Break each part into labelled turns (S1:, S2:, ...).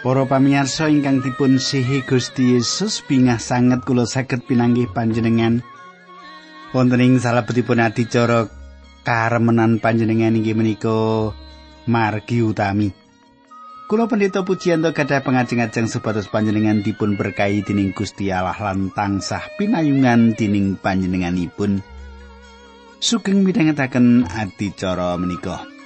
S1: Para pamirsa ingkang dipun sihi Gusti Yesus bingah sanget kula saged pinanggih panjenengan wonten ing salebetipun adicara karemenan panjenengan inggih menika margi utami. Kula pendeta pujianto gadah pengajeng-ajeng supados panjenengan dipun berkahi dening Gusti Allah lan tansah pinayungan dening panjenenganipun. Sugeng midhangetaken adicara menika.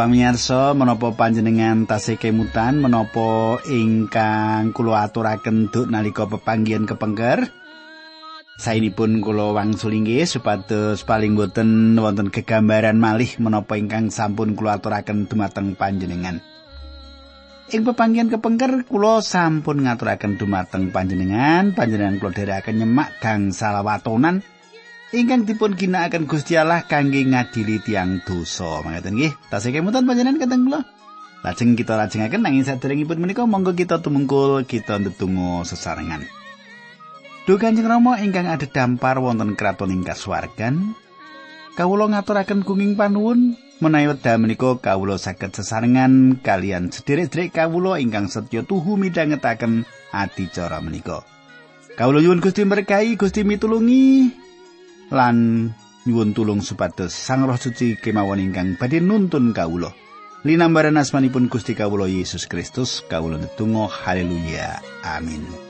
S1: Pamirsa, menapa panjenengan tasih kemutan menapa ingkang kula aturaken duk nalika pepanggihan kepengker? Sainipun kula wangsul inggih supados paling boten wonten kegambaran malih menapa ingkang sampun kula aturaken dumateng panjenengan. Ing pepanggihan kepengker kula sampun ngaturaken dumateng panjenengan, panjenengan kula dherekaken nyemak gang salawatonan ingkang dipun ginakaken Gusti Allah kangge ngadili tiang dosa. Mangkaten nggih. Tasih kemutan panjenengan kateng kula. Lajeng kita lajengaken nanging saderengipun menika monggo kita tumungkul kita ndedonga sesarengan. Duh Kanjeng Rama ingkang ada dampar wonten kraton ing kasuwargan, kawula ngaturaken kenging panuwun menawi wekdal menika kawula saged sesarengan kalian sederek-sederek kawula ingkang setya tuhu midhangetaken adicara menika. Kawula nyuwun Gusti berkahi, Gusti mitulungi lan nyuwun tulung supados Sang Roh Suci kemawon ingkang badhe nuntun kawula. Linambaran asmanipun Gusti kawula Yesus Kristus kawula netunggal haleluya. Amin.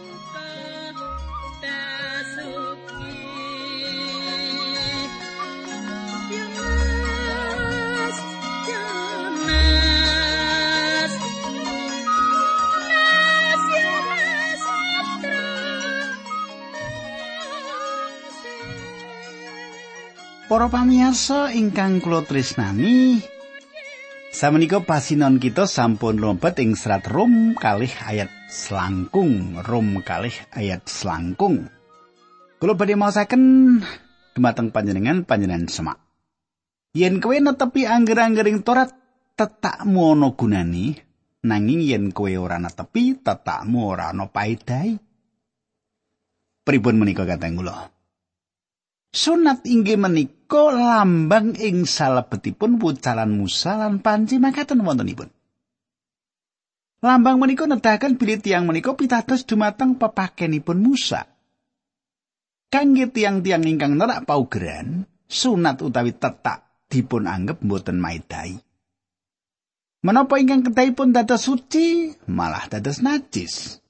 S1: Para pamirsa ingkang kula tresnani, samenika pasinon kita sampun lompet ing serat Rom kalih ayat selangkung, Rom kalih ayat selangkung. Kula badhe maosaken dumateng panjenengan panjenengan semak. Yen kowe netepi angger-anggering Torat tetakmu ana gunani, nanging yen kowe ora netepi tetakmu ora ana paedahe. Pripun menika kateng kula? Sunat inggih menika lambang ing salebetipun pucalan Musa lan panci makaten wontenipun. Lambang menika nedahaken bilih tiang menika pitados dumateng pepakenipun Musa. Kangge tiang-tiang ingkang nerak paugeran, sunat utawi tetak dipun anggap mboten maidai. Menapa ingkang kedahipun dados suci, malah dados najis.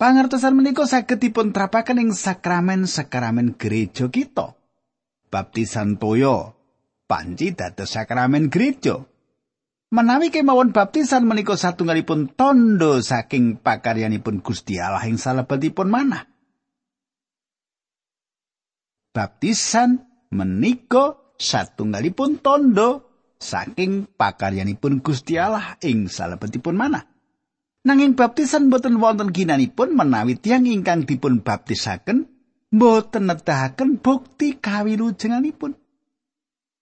S1: Pangertosan menika saged dipun trapaken ing sakramen-sakramen gereja kita. Baptisan toyo panci dados sakramen gereja. Menawi kemawon baptisan menika satunggalipun tondo saking pakaryanipun Gusti Allah ing salebetipun mana. Baptisan menika satunggalipun tondo saking pakaryanipun Gusti Allah ing salebetipun mana. Nanging baptisan boten wonten ginanipun menawi tiyang ingkang dipun baptisaken boten nedahaken bukti kawilujenganipun.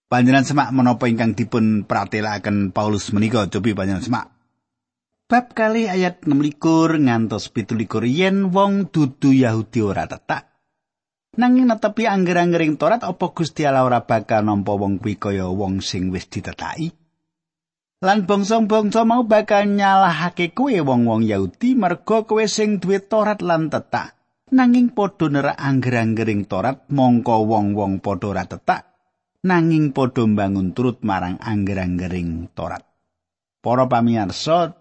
S1: Panjenengan semak menapa ingkang dipun pratelakaken Paulus menika cobi panjenengan semak. Bab kali ayat 16 ngantos 17 yen wong dudu Yahudi ora tetak nanging netepi angger-anggering Torat apa Gusti Allah ora bakal nampa wong kuwi kaya wong sing wis ditetaki. Lan bangsa-bangsa mau bakal nyalahake kowe wong-wong Yahudi merga kowe sing duwe Torat lan tetak. Nanging padha nerak angger-anggering Torat mongko wong-wong padha ora tetak. Nanging padha mbangun turut marang angger-anggering Torat. Para pamirsa,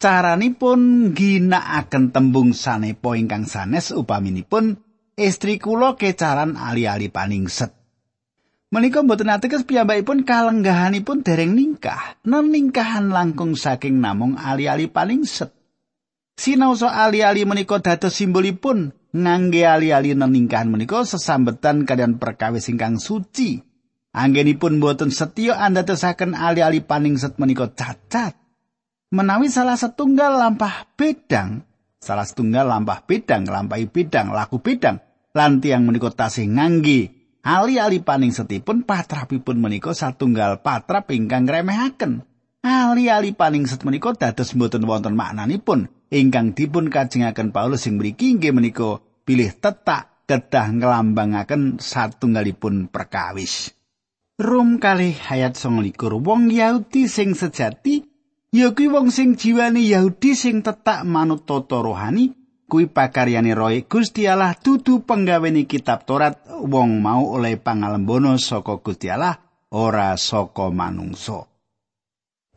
S1: caranipun ginakaken tembung sanepa ingkang sanes upaminipun istri kula kecaran ali-ali paningset. Menika mboten ateges piyambakipun kalenggahanipun dereng ningkah. Neningkahan langkung saking namung ali-ali paling set. Sinaosa ali-ali menika dados simbolipun ngangge ali-ali neningkahan menika sesambetan kalian perkawis ingkang suci. Anggenipun boten setya andadosaken ali-ali paning set menika cacat. Menawi salah setunggal lampah bedang Salah setunggal lampah bidang, lampahi bidang, laku bidang, lan tiang menika tasih ngangge ali-ali paning setipun patrapipun menika satunggal patrap ingkang remehaken. Ali-ali paning set menika dados mboten wonten maknanipun ingkang dipun kajengaken Paulus sing mriki inggih menika pilih tetak kedah nglambangaken satunggalipun perkawis. Rum kali ayat 29 wong Yahudi sing sejati ya kuwi wong sing jiwane Yahudi sing tetak manut tata rohani kuwi pakaryane roe Gusti Allah dudu penggawene kitab Torat wong mau oleh pangalembono saka Gusti Allah ora saka manungsa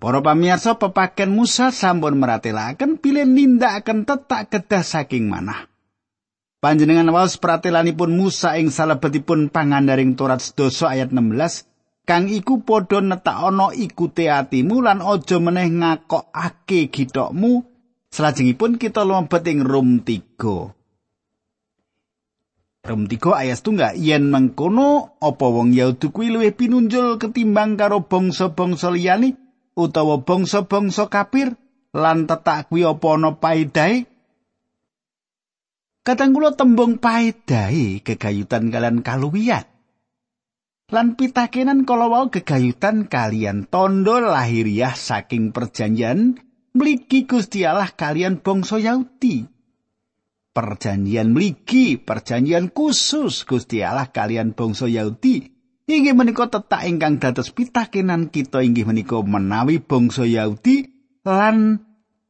S1: Para pamirsa pepaken Musa sampun meratelaken pilih nindakaken tetak kedah saking manah. Panjenengan waos pratelanipun Musa ing salebetipun pangandaring Torat sedasa ayat 16 kang iku padha netak ana ikute atimu lan aja meneh ngakokake githokmu salajengipun kita lumebet ing Rum 3 Rum 3 ayat tunggal yen mengkono apa wong Yahudi kuwi luwih pinunjul ketimbang karo bangsa-bangsa liyane utawa bangsa-bangsa kafir? Lan tetak kuwi apa ana paedahe? Kadang kula tembung paedahe kegayutan kalian kaluwihan lan pitakenan kala wau gegayutan kalian tondo lahiriah saking perjanjian mligi Gusti Allah kalian bangsa Yahudi. Perjanjian mligi, perjanjian khusus Gusti Allah kalian bangsa Yahudi. Inggih menika tetak ingkang dados pitakenan kita inggih menika menawi bangsa Yahudi lan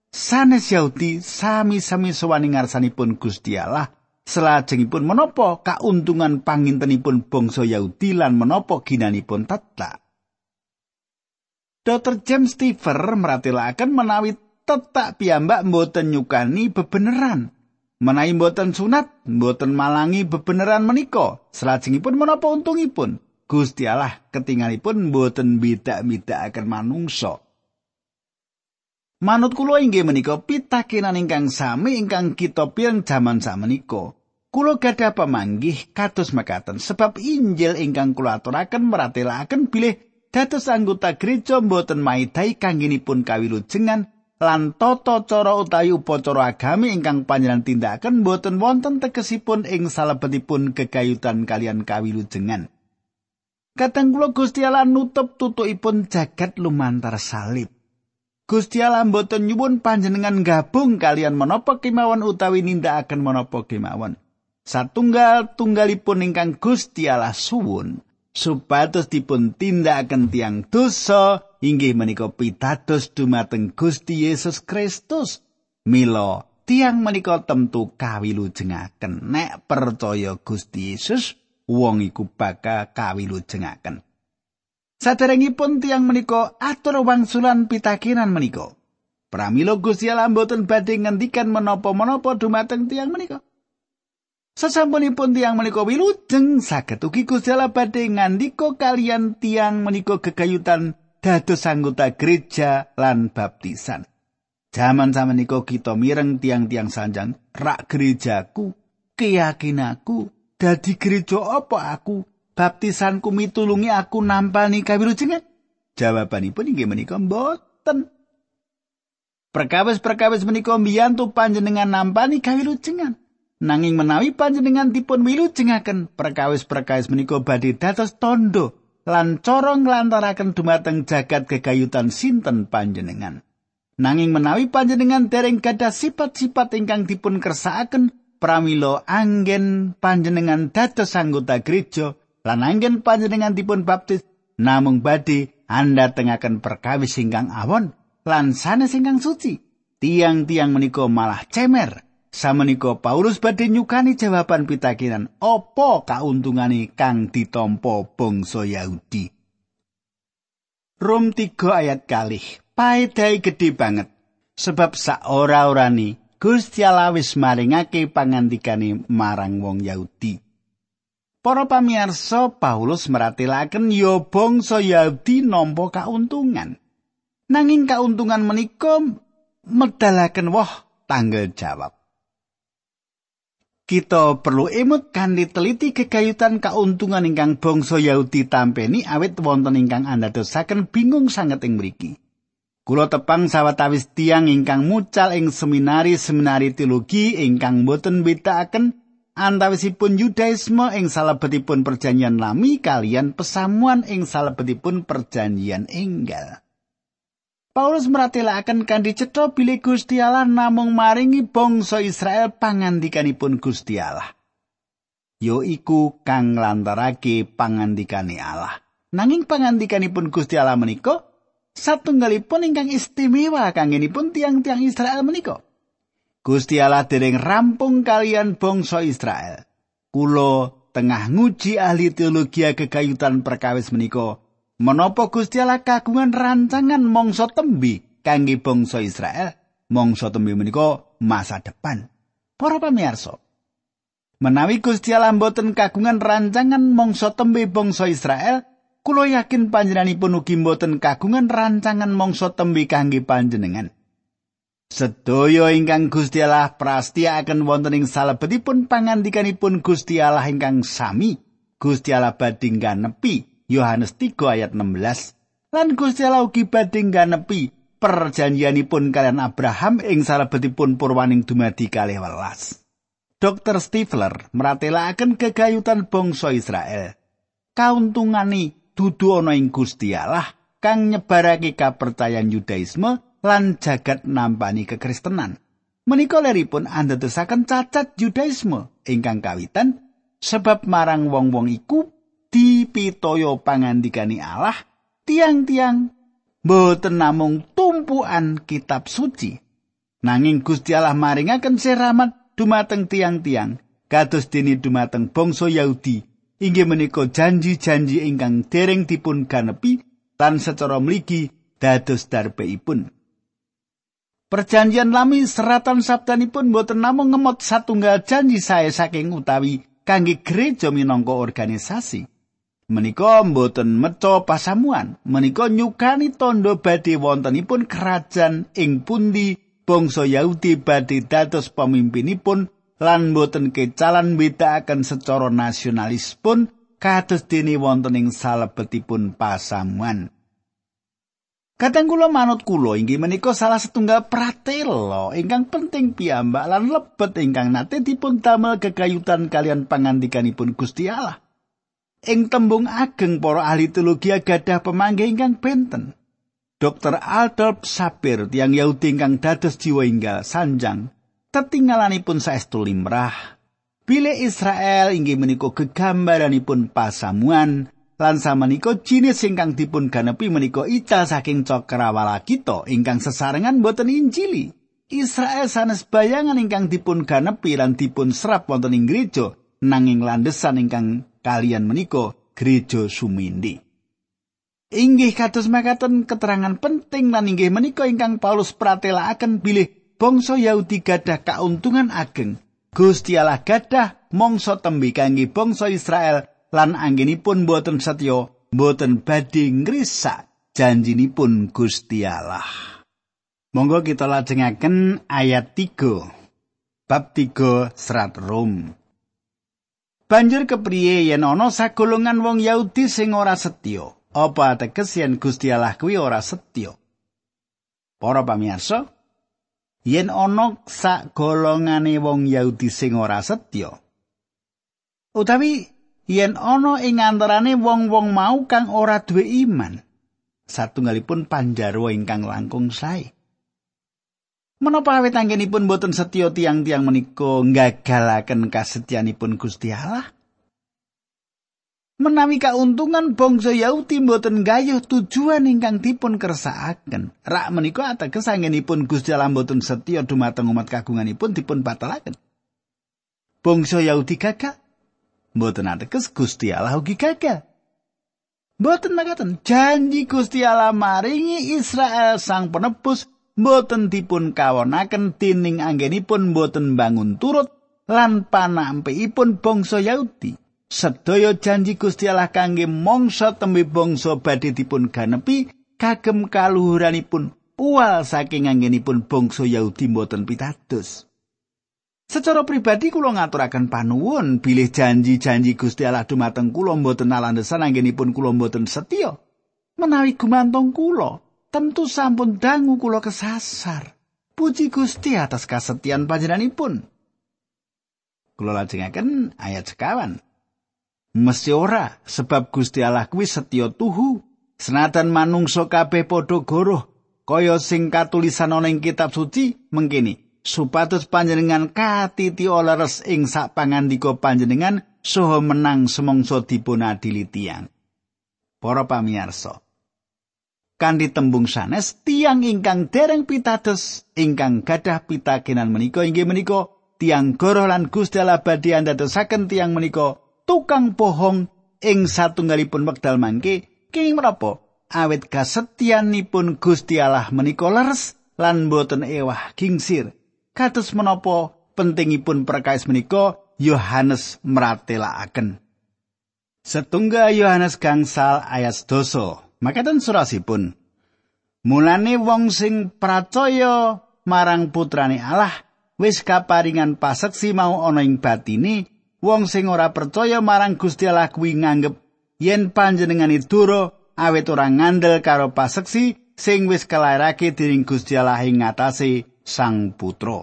S1: sanes Yahudi sami-sami sowani ngarsanipun Gusti Allah Selajengipun menapa kauntungan pangintenipun bangsa Yahudi lan menapa ginanipun tetak? Dr. James Stiver meratelaken menawi tetak piyambak mboten nyukani bebeneran. Menawi mboten sunat, mboten malangi bebeneran menika. Selajengipun menapa untungipun? Gusti Allah ketingalipun mboten bidak-bidakaken manungsa. Manut kula inggih menika pitakenan ingkang sami ingkang kita pireng jaman samenika. Kulo gadah pamanggih kados mekaten sebab Injil ingkang kula aturaken meratelaken bilih dados anggota gereja mboten maidai kangginipun kawilujengan lan tata cara utawi upacara agami ingkang panjenengan tindakaken mboten wonten tegesipun ing salebetipun kegayutan kalian kawilujengan. Kadang kula Gusti Allah nutup tutukipun jagat lumantar salib. Gusti Allah mboten nyuwun panjenengan gabung kalian menapa kemawon utawi nindakaken menapa kemawon. satunggal tunggalipun ingkang Gusti Allah suwun supados dipun tindakaken tiang dosa inggih menika pitados dumateng Gusti Yesus Kristus. Mila tiang menika tentu kawilujengaken. Nek percaya Gusti Yesus wong iku bakal kawilujengaken. Saderengipun tiang menika atur wangsulan pitakinan menika. Pramila Gusti Allah mboten badhe ngendikan menapa-menapa dumateng tiang menika Sasampunipun tiang menika wilujeng saged ugi Gusti badhe ngandika kalian tiang menika gegayutan dados anggota gereja lan baptisan. Jaman samenika kita mireng tiang-tiang sanjang rak gerejaku, keyakinanku, dadi gereja apa aku? Baptisanku mitulungi aku nampani kawilujengan? Jawabanipun inggih menika mboten. Perkawis-perkawis menika mbiyantu panjenengan nampani kawilujengan. Nanging menawi panjenengan dipun wilujengaken perkawis-perkawis menika badhe dados tondo lan cara nglantaraken dumateng jagat kegayutan sinten panjenengan. Nanging menawi panjenengan dereng gadah sifat-sifat ingkang dipun kersakaken pramila anggen panjenengan dados anggota gereja lan anggen panjenengan dipun baptis namung badhe anda tengaken perkawis ingkang awon lan sanes ingkang suci. Tiang-tiang menika malah cemer Samenika Paulus badhe nyukani jawaban pitakinan, apa kauntungane kang ditampa bangsa Yahudi? Rom 3 ayat kalih. Paedahe gedhe banget sebab sak ora-orani Gusti Allah wis maringake pangandikane marang wong Yahudi. Para pamirsa Paulus meratelaken ya bangsa Yahudi nampa kauntungan. Nanging kauntungan menika medalaken wah tanggal jawab. Kita perlu emut kanthi teliti kegayutan kauntungan ingkang bangsa Yahudi tampeni awit wonten ingkang andadosaken bingung sanget ing mriki. Kula tepang sawetawis tiang ingkang mucal ing seminari-seminari teologi ingkang boten bedakaken antawisipun Yudaisme ing salebetipun perjanjian lami kalian pesamuan ing salebetipun perjanjian enggal. Paulus meratelaken kanthi cetha bilih Gusti Allah namung maringi bangsa Israel pangandikanipun Gusti Allah. Yo iku kang nglantarake pangandikane Allah. Nanging pangandikanipun Gusti Allah menika satunggalipun ingkang istimewa kanggenipun tiang-tiang Israel menika. Gusti Allah dereng rampung kalian bangsa Israel. Kulo tengah nguji ahli teologi kegayutan perkawis menika. Menapa Gusti Allah kagungan rancangan mangsa tembi kangge bangsa Israel? Mangsa tembi menika masa depan. Para pamirsa, menawi Gusti Allah mboten kagungan rancangan mangsa tembe bangsa Israel, kula yakin panjenenganipun ugi mboten kagungan rancangan mangsa tembe kangge panjenengan. Sedaya ingkang Gusti Allah prastiaken wonten ing salebetipun pangandikanipun Gusti Allah ingkang sami, Gusti Allah badhe nganepi Yohanes 3 ayat 16. Lan Gusti Allah ugi badhe nganepi perjanjianipun kalian Abraham ing salebetipun purwaning dumadi kalih welas. Dr. Stifler meratelaken kegayutan bangsa Israel. Kauntungani dudu ana ing Gusti Allah kang nyebarake kapercayan Yudaisme lan jagat nampani kekristenan. Menika leripun andadosaken cacat Judaisme ingkang kawitan sebab marang wong-wong iku dipitoyo pangandikani Allah tiang-tiang boten namung tumpuan kitab suci nanging Gusti Allah maringaken siramat dumateng tiang-tiang kados dene dumateng bangsa Yahudi inggih menika janji-janji ingkang dereng dipun ganepi lan secara mligi dados darbeipun. Perjanjian lami seratan sabdanipun boten namung ngemot satunggal janji saya saking utawi kangge gereja minangka organisasi. Menika boten meco pasamuan, menika nyukani tondo badhe wontenipun kerajaan ing pundi bangsa Yahudi badhe dados pemimpinipun lan boten kecalan bedakaken secara nasionalis pun kados dene wonten ing salebetipun pasamuan. Kadang kula manut kula inggih menika salah setunggal pratela ingkang penting piyambak lan lebet ingkang nate dipun damel kekayutan kalian pangandikanipun Gusti Allah. Ing tembung ageng para ahli teologi gadah pemanggih ingkang benten. Dr. Aldolf Sapir tiang Yahudi ingkang dados jiwa inggal sanjang tetinggalanipun saestu limrah. Bile Israel inggih menika gegambaranipun pasamuan lan samenika jinis ingkang dipun ganepi menika ical saking cakrawala kita ingkang sesarengan boten injili. Israel sanes bayangan ingkang dipun ganepi lan dipun serap wonten ing gereja nanging landesan ingkang kalian menika gereja sumindi. Inggih kados makaten keterangan penting lan inggih menika ingkang Paulus pratelakaken bilih bangsa Yahudi gadah kauntungan ageng. Gusti Allah gadah mangsa tembe kangge bangsa Israel lan anggenipun boten setya boten badhe ngrisak janjinipun Gusti Allah. Monggo kita lajengaken ayat 3. Bab 3 serat Rom. Banjur kepriye yen ana sagolongan wong Yahudi sing ora setya? Apa ateges yen Gusti Allah kuwi ora setya? Para pamirsa, yen ana sagolongane wong Yahudi sing ora setya, utawi yen ana ing antarane wong-wong mau kang ora duwe iman satunggalipun panjarwa ingkang langkung sae menapa awit anggenipun boten setya tiang-tiang menika nggagalaken kasetyanipun Gusti Allah menawi kauntungan bangsa Yahudi boten gayuh tujuan ingkang dipun kersakaken rak menika ateges anggenipun Gusti Allah boten setya dumateng umat kagunganipun dipun batalaken bangsa Yahudi gagal Mboten ateges Gusti Allah ugi gagal. Mboten makaten janji Gusti Allah maringi Israel sang penebus mboten dipun kawonaken dening anggenipun mboten bangun turut lan panampipun bangsa Yahudi. Sedaya janji Gusti Allah kangge mangsa tembe bangsa badhe dipun ganepi kagem kaluhuranipun uwal saking anggenipun bangsa Yahudi mboten pitados. Secara pribadi kula ngaturaken panuwun bilih janji-janji Gusti Allah dumateng kula mboten alandesan anggenipun kula mboten setya. Menawi gumantung kula, tentu sampun dangu kula kesasar. Puji Gusti atas kasetyan panjenenganipun. Kula lajengaken ayat sekawan. Mesti ora sebab Gusti Allah kuwi setya tuhu. Senatan manungsa kabeh padha goroh kaya sing katulisan ana ing kitab suci mengkini supados panjenengan katiti oleres ing sak pangandika panjenengan saha menang semangsa dipun adili tiyang. Para pamirsa, kanthi tembung sanes tiang ingkang dereng pitados ingkang gadah pitakenan menika. Inggih menika tiang goroh lan Gusti Allah badhe andadosaken tiang menika tukang bohong ing satunggalipun wekdal mangke. Kenging menapa? Awit kasetyanipun Gusti Allah menika leres lan boten ewah gingsir. Kados menapa pentingipun perkais menika Yohanes mratelakaken setunggal Yohanes gangsal ayat doso Makaten surasipun. Mulane wong sing percaya marang putrane Allah wis kaparingan paseksi mau ana ing batine wong sing ora percaya marang Gusti Allah kuwi nganggep yen panjenengane duro awet ora ngandel karo paseksi sing wis kelairake dening Gusti Allah ing ngatasé Sang Putra.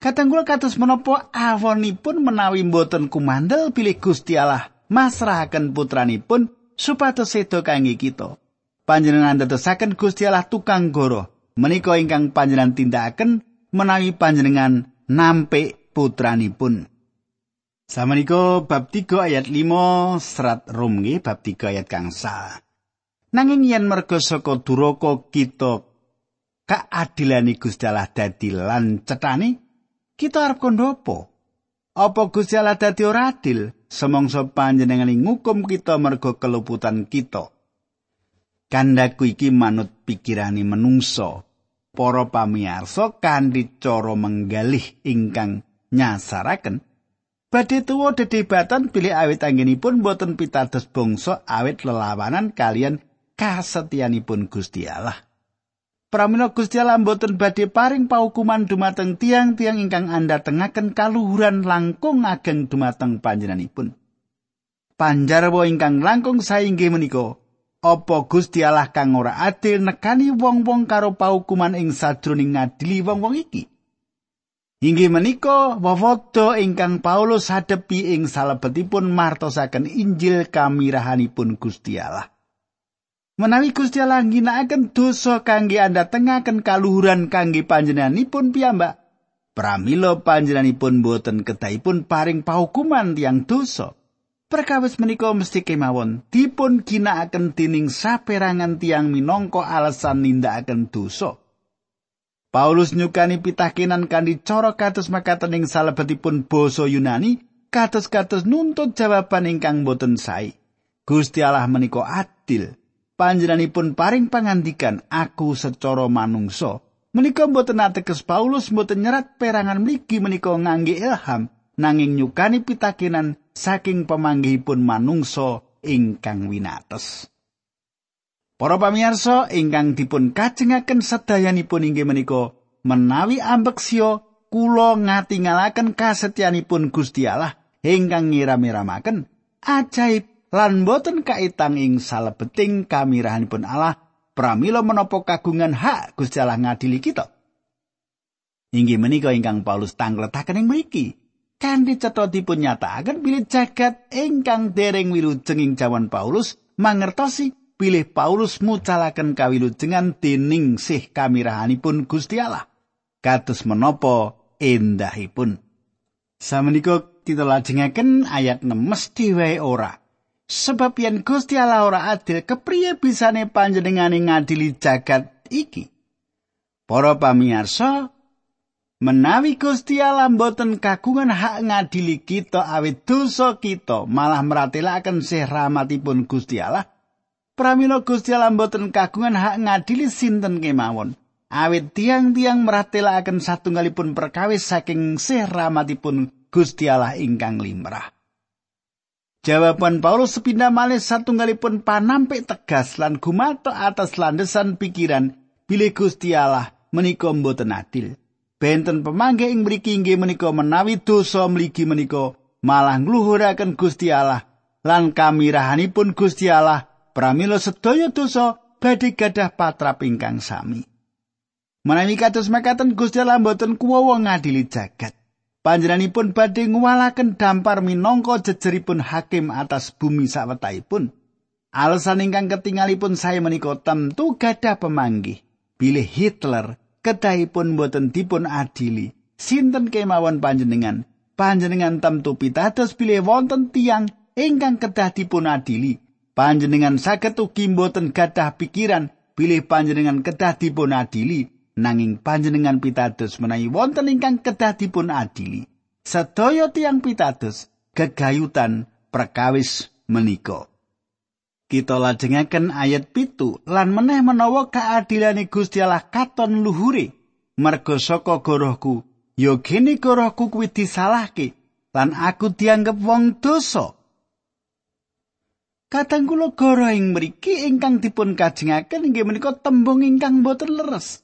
S1: Katanggul kados menapa awonipun menawi mboten kumandel pilih Gusti Allah masrahaken putranipun supados sedo kangge kita. Panjenengan dadosaken Gusti Allah tukang goro. Menika ingkang panjenengan tindakaken menawi panjenengan nampik putranipun. Samaniko bab 3 ayat 5 serat nggih bab 3 ayat kang sa. Nanging yen merga saka duraka kita kaadilane Gusti Allah dadi lan cetani kita arep kondhopo. Apa Gusti Allah dadi ora adil? semongso panjenengan ngukum kita mergo keluputan kita. Kandaku iki manut pikirani menungso. Para pamirsa kanthi cara menggalih ingkang nyasaraken badhe tuwa dedebatan pilih awit anggenipun boten pitados bangsa awit lelawanan kalian kasetyanipun Gusti Allah. Pramila Gusti Allah boten badhe paring paukuman dumateng tiang-tiang ingkang anda kaluhuran langkung ageng dumateng panjenenganipun. Panjarwa ingkang langkung sainggih menika, apa Gusti Allah kang ora adil nekani wong-wong karo paukuman ing sajroning ngadili wong-wong iki? Inggih menika wewekta ingkang Paulus hadepi ing salebetipun martosaken Injil kamirahanipun Gusti Allah. Menawi Gusti Allah ngginakaken dosa kangge anda tengaken kaluhuran kangge panjenenganipun piyambak, pramila panjenenganipun boten kedahipun paring pahukuman tiang dosa. Perkawis menika mesti kemawon dipun ginakaken dening saperangan tiang minangka alasan nindakaken dosa. Paulus nyukani pitakenan kanthi cara kados makaten ing salebetipun basa Yunani kados-kados nuntut jawaban ingkang boten sae. Gusti Allah menika adil. Panjenenganipun paring pangandikan aku secara manungsa menika mboten ateges Paulus mboten nyerat perangan mligi menika ngangge ilham nanging nyukani pitakenan saking pemanggihipun manungsa ingkang winates. Para pamirsa ingkang dipun kajengaken sedayanipun inggih menika menawi ambeksya kula ngatingalaken kasetyanipun Gusti Allah ingkang ngira-miramaken ajaib lan boten kaitang ing salebeting kamirahanipun Allah pramila menapa kagungan hak Gusti Allah ngadili kita. Inggih menika ingkang Paulus tangletaken ing mriki. Kanthi cetha dipun nyatakaken bilih jagat ingkang dereng wilujeng ing jaman Paulus mangertosi bilih Paulus mucalaken kawilujengan dening sih kamirahanipun Gusti Allah. Kados menapa endahipun. Samenika kita lajengaken ayat 6 mesti wae ora. Sebab yen Gusti Allah ora adil, kepriye bisane panjenengane ngadili jagat iki? Para pamirsa, menawi Gusti Allah mboten kagungan hak ngadili kita awit dosa kita, malah meratelaken sih rahmatipun Gusti Allah, pramila Gusti Allah mboten kagungan hak ngadili sinten kemawon. Awit tiang-tiang meratelaken satunggalipun perkawis saking sih rahmatipun Gusti Allah ingkang limrah. Jawaban Paulus sepindah malih satunggalipun panampik tegas lan gumato atas landesan pikiran bilih Gusti Allah menika mboten adil. Benten pemangge ing mriki inggih menika menawi dosa mligi menika malah ngluhuraken Gusti Allah lan kamirahanipun Gusti Allah pramila sedaya dosa badhe gadah patrap ingkang sami. Menawi kados mekaten Gusti Allah mboten kuwawa ngadili jagat. Panjenenganipun badhe ngwalaken dampar minangka jejeripun hakim atas bumi sawetahipun. Alasan ingkang ketingalipun saya menika tentu gadah pemanggih. Bilih Hitler kedahipun mboten dipun adili. Sinten kemawon panjenengan? Panjenengan tentu pitados bilih wonten tiang ingkang kedah dipun adili. Panjenengan saged ugi mboten gadah pikiran bilih panjenengan kedah dipun adili. Nanging panjenengan pitados menawi wonten ingkang kedah dipun adili sedaya tiang pitados gegayutan perkawis menika kita lajengaken ayat pitu lan meneh menawa keadilane Gusti Allah katon luhure merga saka gorohku ya gene gorohku kuwi disalahke lan aku dianggep wong dosa Kadang kula goro ing mriki ingkang dipun kajengaken inggih menika tembung ingkang boten leres.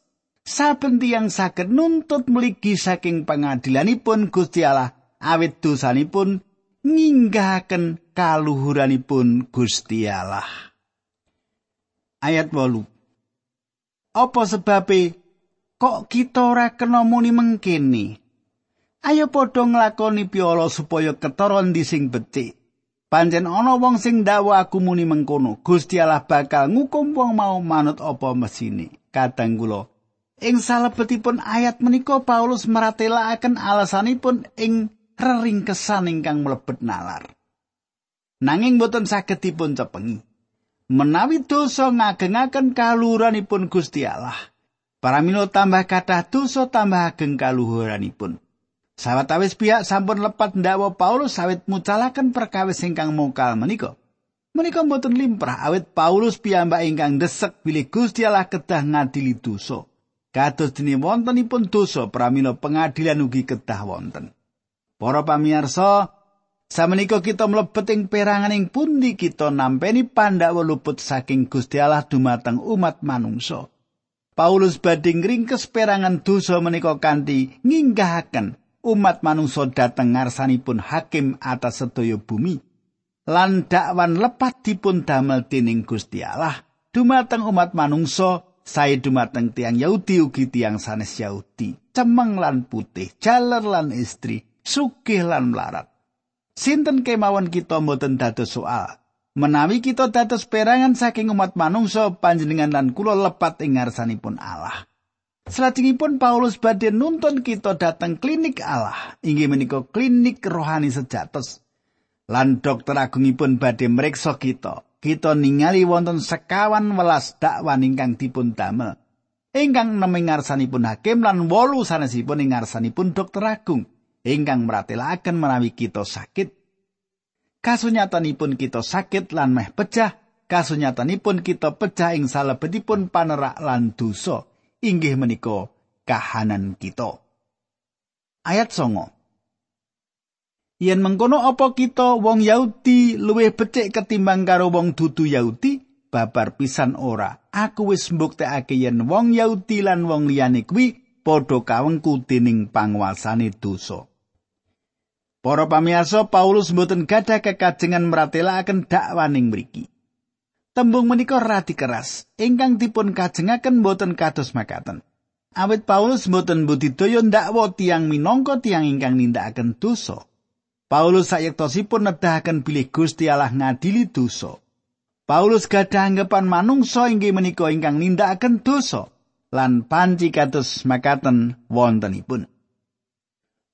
S1: Saben tiyang saged nuntut mligi saking pengadilanipun Gusti Allah awit dosanipun nyinggahaken kaluhuranipun Gusti Allah. Ayat 8. Apa sebabe kok kita ora kena muni mengkene? Ayo padha nglakoni piolo supaya ketara ndi sing becik. Pancen ana wong sing ndakwa aku muni mengkono. Gusti Allah bakal ngukum wong mau manut apa mesine. Kadang kula Ing salebetipun ayat menika Paulus maratelakaken alasanipun ing reringkesan ingkang mlebet nalar. Nanging boten saged dipun cepengi. Menawi dosa ngagengaken kaluhuranipun Gusti Allah, para mino tambah kathah dosa tambah ageng kaluhuranipun. Sawetawis pihak sampun lepat ndakwa Paulus sawit mucalaken perkawis ingkang mokal menika. Menika boten limprah awit Paulus piyambak ingkang desek bilih Gusti Allah kedah ngadili dosa. Kados dene wontenipun dosa pramila pengadilan ugi kedah wonten. Para pamirsa, samenika kita mlebet ing perangan pundi kita nampeni pandhawa luput saking Gusti Allah dumateng umat manungsa. Paulus badhe ngringkes perangan dosa menika kanthi nginggahaken umat manungsa dhateng ngarsanipun hakim atas sedaya bumi. Lan dakwan lepat dipun damel dening Gusti Allah dumateng umat manungsa sae dumateng tiang Yahudi ugi tiang sanes Yahudi, cemeng lan putih, jaler lan istri, sugih lan melarat. Sinten kemawon kita mboten dados soal. Menawi kita dados perangan saking umat manungsa panjenengan lan kula lepat ing ngarsanipun Allah. Selajengipun Paulus badhe nuntun kita dateng klinik Allah, inggih menika klinik rohani sejatos. Lan dokter agungipun badhe mreksa kita kita ningali wonten sekawan welas dakwan ingkang dipun damel. Ingkang neming ngarsanipun hakim lan wolu sanesipun ing ngarsanipun dokter agung ingkang meratelaken menawi kita sakit. Kasunyatanipun kita sakit lan meh pecah, kasunyatanipun kita pecah ing salebetipun panerak lan dosa, inggih menika kahanan kita. Ayat songo. Yen mengkono apa kita wong Yahudi luwih becik ketimbang karo wong dudu Yahudi? Babar pisan ora. Aku wis mbuktekake yen wong Yahudi lan wong liyane kuwi padha kawengku dening panguasane dosa. Para pamirsa Paulus mboten gadah kekajengan mratelakaken dakwaning mriki. Tembung menika radi keras, ingkang dipun kajengaken mboten kados makaten. Awit Paulus mboten budidaya ndakwa tiang minangka tiang ingkang nindakaken dosa. Paulus sayektosipun nedahaken bilih Gusti Allah ngadili dosa. Paulus gadah anggapan manungsa inggih menika ingkang nindakaken dosa lan panci kados makaten wontenipun.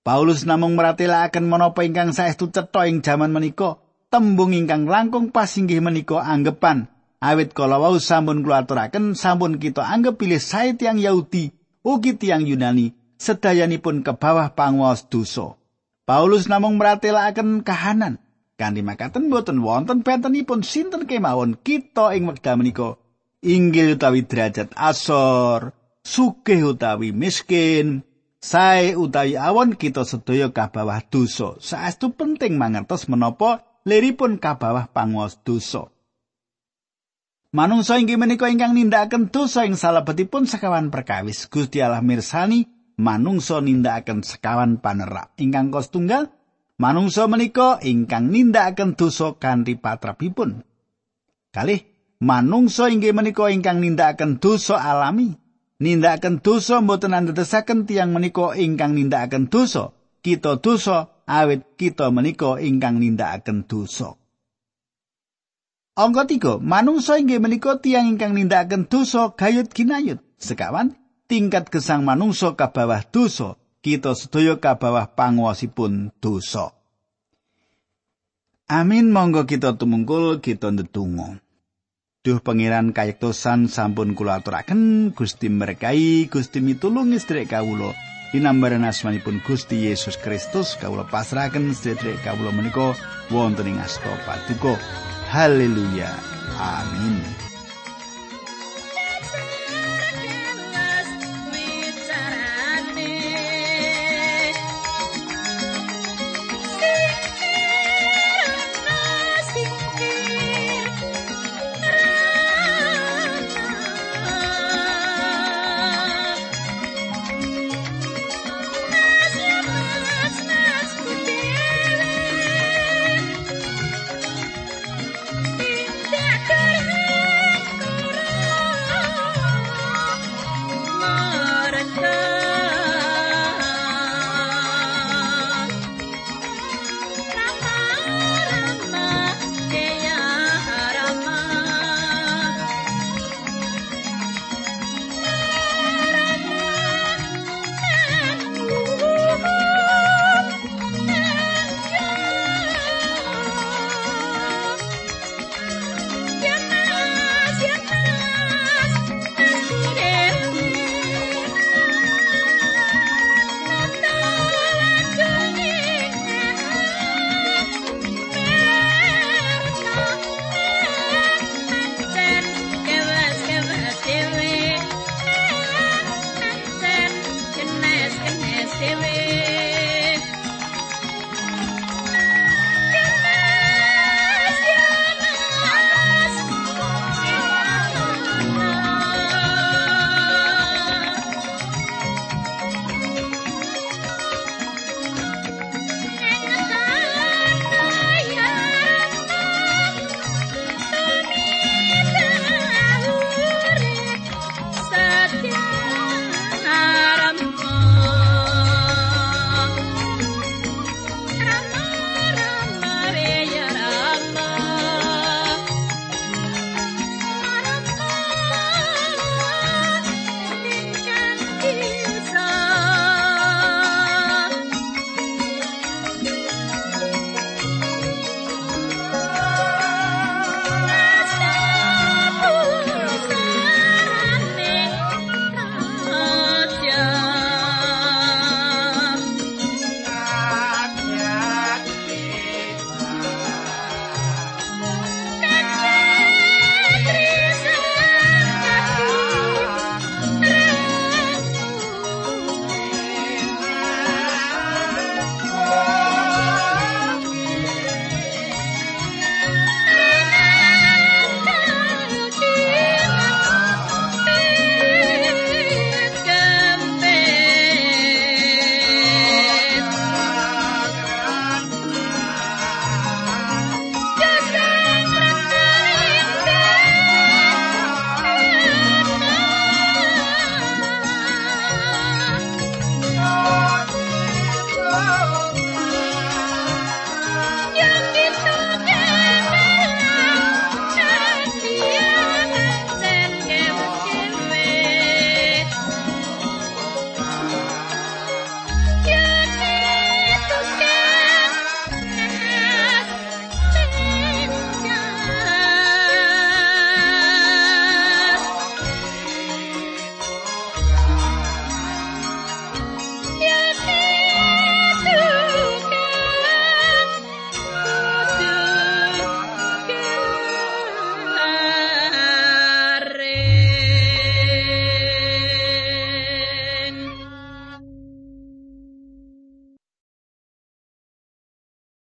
S1: Paulus namung meratelaken menapa ingkang saestu cetha ing jaman menika, tembung ingkang langkung pas inggih menika anggapan awit kala wau sampun kula aturaken sampun kita anggap pilih sae tiang Yahudi ugi tiang Yunani sedayanipun ke bawah panguwas dosa. Paulus namung meratelaken kahanan. Kanthi makaten boten wonten bentenipun sinten kemawon kita ing wekdal menika inggil utawi derajat asor, sugih utawi miskin, sae utawi awon kita sedaya kabawah dosa. Saestu penting mangertos menapa liripun kabawah panguwas dosa. Manungsa inggih menika ingkang nindakaken dosa ing salebetipun sekawan perkawis. Gusti Allah mirsani manungsa nindakaken sekawan panerak ingkang kos tunggal manungsa menika ingkang nindakaken dosa kanthi patrapipun kalih manungsa inggih menika ingkang nindakaken dosa alami. Nindakaken dosa mboten andadosaken tiyang menika ingkang nindakaken dosa. Kita dosa awit kita menika ingkang nindakaken dosa. Angka tiga, manungsa inggih menika tiyang ingkang nindakaken dosa gayut ginayut. Sekawan, tingkat gesang manungsa ka bawah dosa. Kita sedaya ka bawah panguwasipun dosa. Amin monggo kita tumungkul kita ndedonga. Duh pangeran kayektosan sampun kula aturaken Gusti merkai Gusti mitulungi sedherek kawula dinambaran asmanipun Gusti Yesus Kristus kawula pasrahaken sedherek kawula menika wonten ing asta paduka haleluya amin